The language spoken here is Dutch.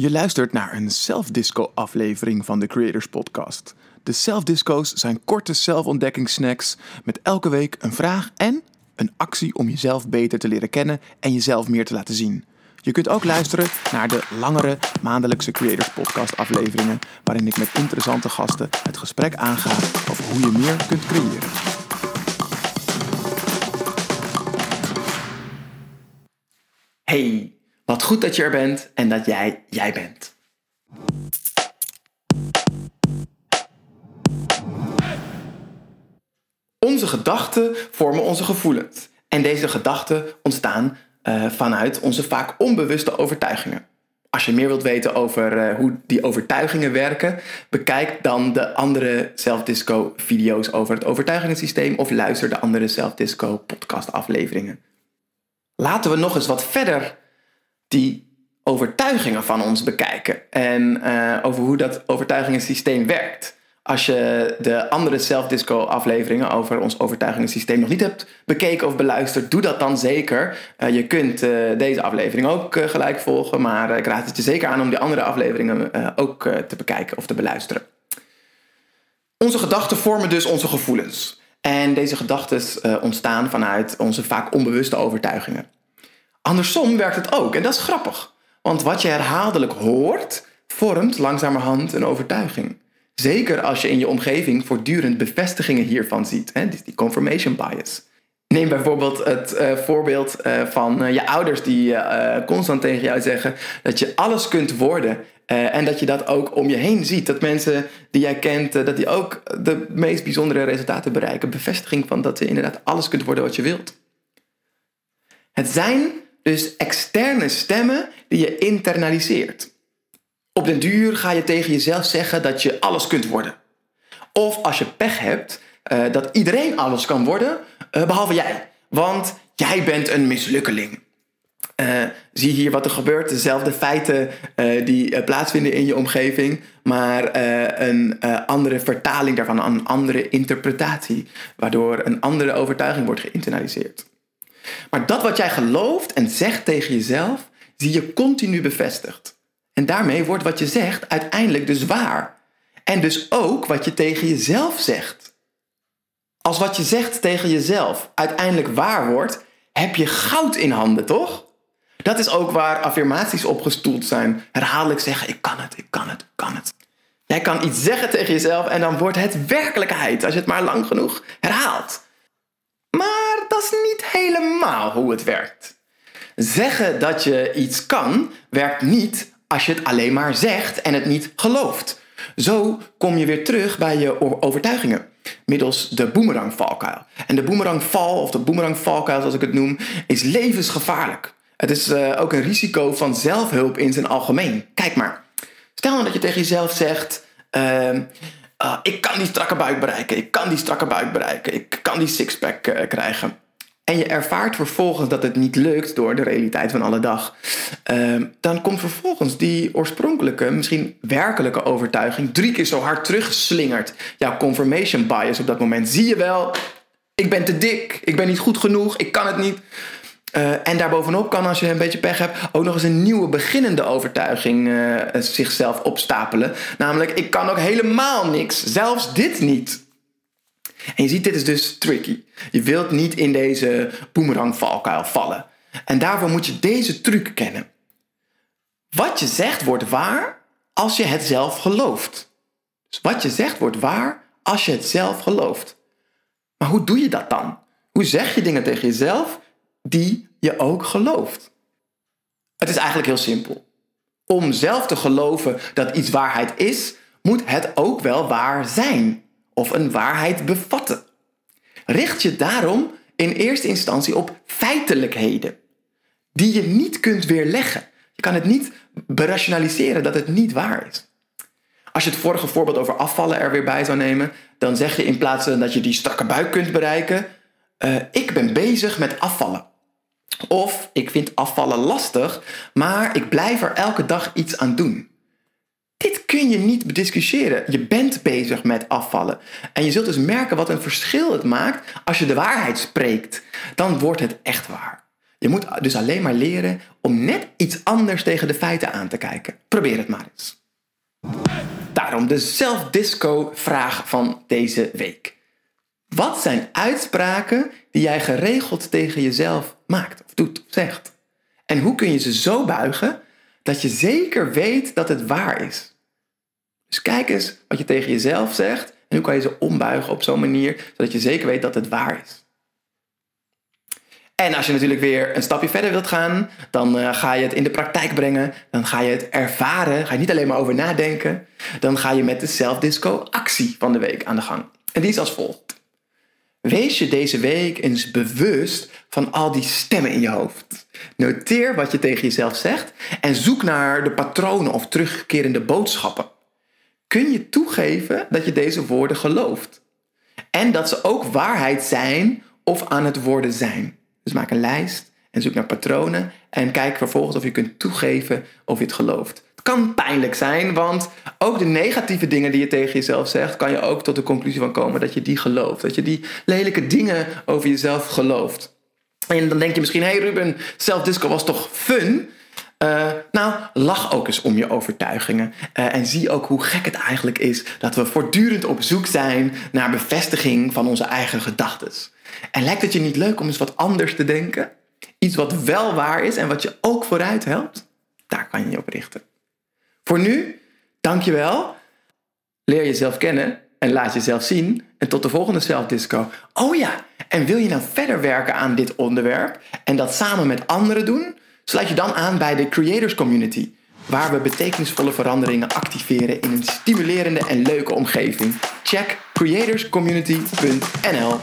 Je luistert naar een self-disco-aflevering van de Creators Podcast. De self-disco's zijn korte zelfontdekkingssnacks met elke week een vraag en een actie om jezelf beter te leren kennen en jezelf meer te laten zien. Je kunt ook luisteren naar de langere maandelijkse Creators Podcast afleveringen, waarin ik met interessante gasten het gesprek aanga over hoe je meer kunt creëren. Hey, wat goed dat je er bent en dat jij jij bent. Onze gedachten vormen onze gevoelens. En deze gedachten ontstaan uh, vanuit onze vaak onbewuste overtuigingen. Als je meer wilt weten over uh, hoe die overtuigingen werken, bekijk dan de andere Self-Disco video's over het overtuigingensysteem of luister de andere Self-Disco podcast afleveringen. Laten we nog eens wat verder die overtuigingen van ons bekijken en uh, over hoe dat overtuigingensysteem werkt. Als je de andere Self-Disco afleveringen over ons overtuigingensysteem nog niet hebt bekeken of beluisterd, doe dat dan zeker. Uh, je kunt uh, deze aflevering ook gelijk volgen, maar ik raad het je zeker aan om die andere afleveringen ook te bekijken of te beluisteren. Onze gedachten vormen dus onze gevoelens. En deze gedachten ontstaan vanuit onze vaak onbewuste overtuigingen. Andersom werkt het ook en dat is grappig. Want wat je herhaaldelijk hoort, vormt langzamerhand een overtuiging. Zeker als je in je omgeving voortdurend bevestigingen hiervan ziet. Hè? Die confirmation bias. Neem bijvoorbeeld het uh, voorbeeld uh, van uh, je ouders die constant tegen jou zeggen dat je alles kunt worden. en dat je dat ook om je heen ziet. Dat mensen die jij kent, dat die ook de meest bijzondere resultaten bereiken. Bevestiging van dat je inderdaad alles kunt worden wat je wilt. Het zijn dus externe stemmen die je internaliseert. Op den duur ga je tegen jezelf zeggen dat je alles kunt worden. Of als je pech hebt, uh, dat iedereen alles kan worden, uh, behalve jij. Want jij bent een mislukkeling. Uh, zie hier wat er gebeurt. Dezelfde feiten die plaatsvinden in je omgeving, maar een andere vertaling daarvan, een andere interpretatie, waardoor een andere overtuiging wordt geïnternaliseerd. Maar dat wat jij gelooft en zegt tegen jezelf, zie je continu bevestigd. En daarmee wordt wat je zegt uiteindelijk dus waar. En dus ook wat je tegen jezelf zegt. Als wat je zegt tegen jezelf uiteindelijk waar wordt, heb je goud in handen, toch? Dat is ook waar affirmaties op gestoeld zijn. Herhaaldelijk zeggen: Ik kan het, ik kan het, ik kan het. Jij kan iets zeggen tegen jezelf en dan wordt het werkelijkheid als je het maar lang genoeg herhaalt. Maar dat is niet helemaal hoe het werkt. Zeggen dat je iets kan, werkt niet als je het alleen maar zegt en het niet gelooft. Zo kom je weer terug bij je overtuigingen middels de boemerangvalkuil. En de boemerangval, of de boemerangvalkuil zoals ik het noem, is levensgevaarlijk. Het is uh, ook een risico van zelfhulp in zijn algemeen. Kijk maar, stel nou dat je tegen jezelf zegt... Uh, uh, ik kan die strakke buik bereiken, ik kan die strakke buik bereiken, ik kan die sixpack uh, krijgen en je ervaart vervolgens dat het niet lukt door de realiteit van alle dag, uh, dan komt vervolgens die oorspronkelijke, misschien werkelijke overtuiging drie keer zo hard teruggeslingerd. Jouw confirmation bias op dat moment. Zie je wel, ik ben te dik, ik ben niet goed genoeg, ik kan het niet. Uh, en daarbovenop kan, als je een beetje pech hebt, ook nog eens een nieuwe beginnende overtuiging uh, zichzelf opstapelen. Namelijk, ik kan ook helemaal niks, zelfs dit niet. En je ziet, dit is dus tricky. Je wilt niet in deze boemerangvalkuil vallen. En daarvoor moet je deze truc kennen. Wat je zegt wordt waar als je het zelf gelooft. Dus wat je zegt wordt waar als je het zelf gelooft. Maar hoe doe je dat dan? Hoe zeg je dingen tegen jezelf die je ook gelooft? Het is eigenlijk heel simpel. Om zelf te geloven dat iets waarheid is, moet het ook wel waar zijn of een waarheid bevatten. Richt je daarom in eerste instantie op feitelijkheden die je niet kunt weerleggen. Je kan het niet berationaliseren dat het niet waar is. Als je het vorige voorbeeld over afvallen er weer bij zou nemen, dan zeg je in plaats van dat je die strakke buik kunt bereiken, uh, ik ben bezig met afvallen. Of ik vind afvallen lastig, maar ik blijf er elke dag iets aan doen. Dit kun je niet bediscussiëren. Je bent bezig met afvallen. En je zult dus merken wat een verschil het maakt als je de waarheid spreekt. Dan wordt het echt waar. Je moet dus alleen maar leren om net iets anders tegen de feiten aan te kijken. Probeer het maar eens. Daarom de zelfdisco-vraag van deze week. Wat zijn uitspraken die jij geregeld tegen jezelf maakt, of doet, of zegt? En hoe kun je ze zo buigen dat je zeker weet dat het waar is? Dus kijk eens wat je tegen jezelf zegt en hoe kan je ze ombuigen op zo'n manier zodat je zeker weet dat het waar is. En als je natuurlijk weer een stapje verder wilt gaan, dan uh, ga je het in de praktijk brengen. Dan ga je het ervaren. Ga je niet alleen maar over nadenken. Dan ga je met de zelfdisco actie van de week aan de gang. En die is als volgt. Wees je deze week eens bewust van al die stemmen in je hoofd. Noteer wat je tegen jezelf zegt en zoek naar de patronen of terugkerende boodschappen. Kun je toegeven dat je deze woorden gelooft? En dat ze ook waarheid zijn of aan het worden zijn. Dus maak een lijst en zoek naar patronen en kijk vervolgens of je kunt toegeven of je het gelooft. Het kan pijnlijk zijn, want ook de negatieve dingen die je tegen jezelf zegt, kan je ook tot de conclusie van komen dat je die gelooft. Dat je die lelijke dingen over jezelf gelooft. En dan denk je misschien, hey Ruben, self-disco was toch fun? Uh, nou, lach ook eens om je overtuigingen. Uh, en zie ook hoe gek het eigenlijk is dat we voortdurend op zoek zijn naar bevestiging van onze eigen gedachten. En lijkt het je niet leuk om eens wat anders te denken? Iets wat wel waar is en wat je ook vooruit helpt? Daar kan je je op richten. Voor nu, dankjewel. Leer jezelf kennen en laat jezelf zien. En tot de volgende zelfdisco. Oh ja, en wil je nou verder werken aan dit onderwerp en dat samen met anderen doen? Sluit je dan aan bij de Creators Community, waar we betekenisvolle veranderingen activeren in een stimulerende en leuke omgeving. Check creatorscommunity.nl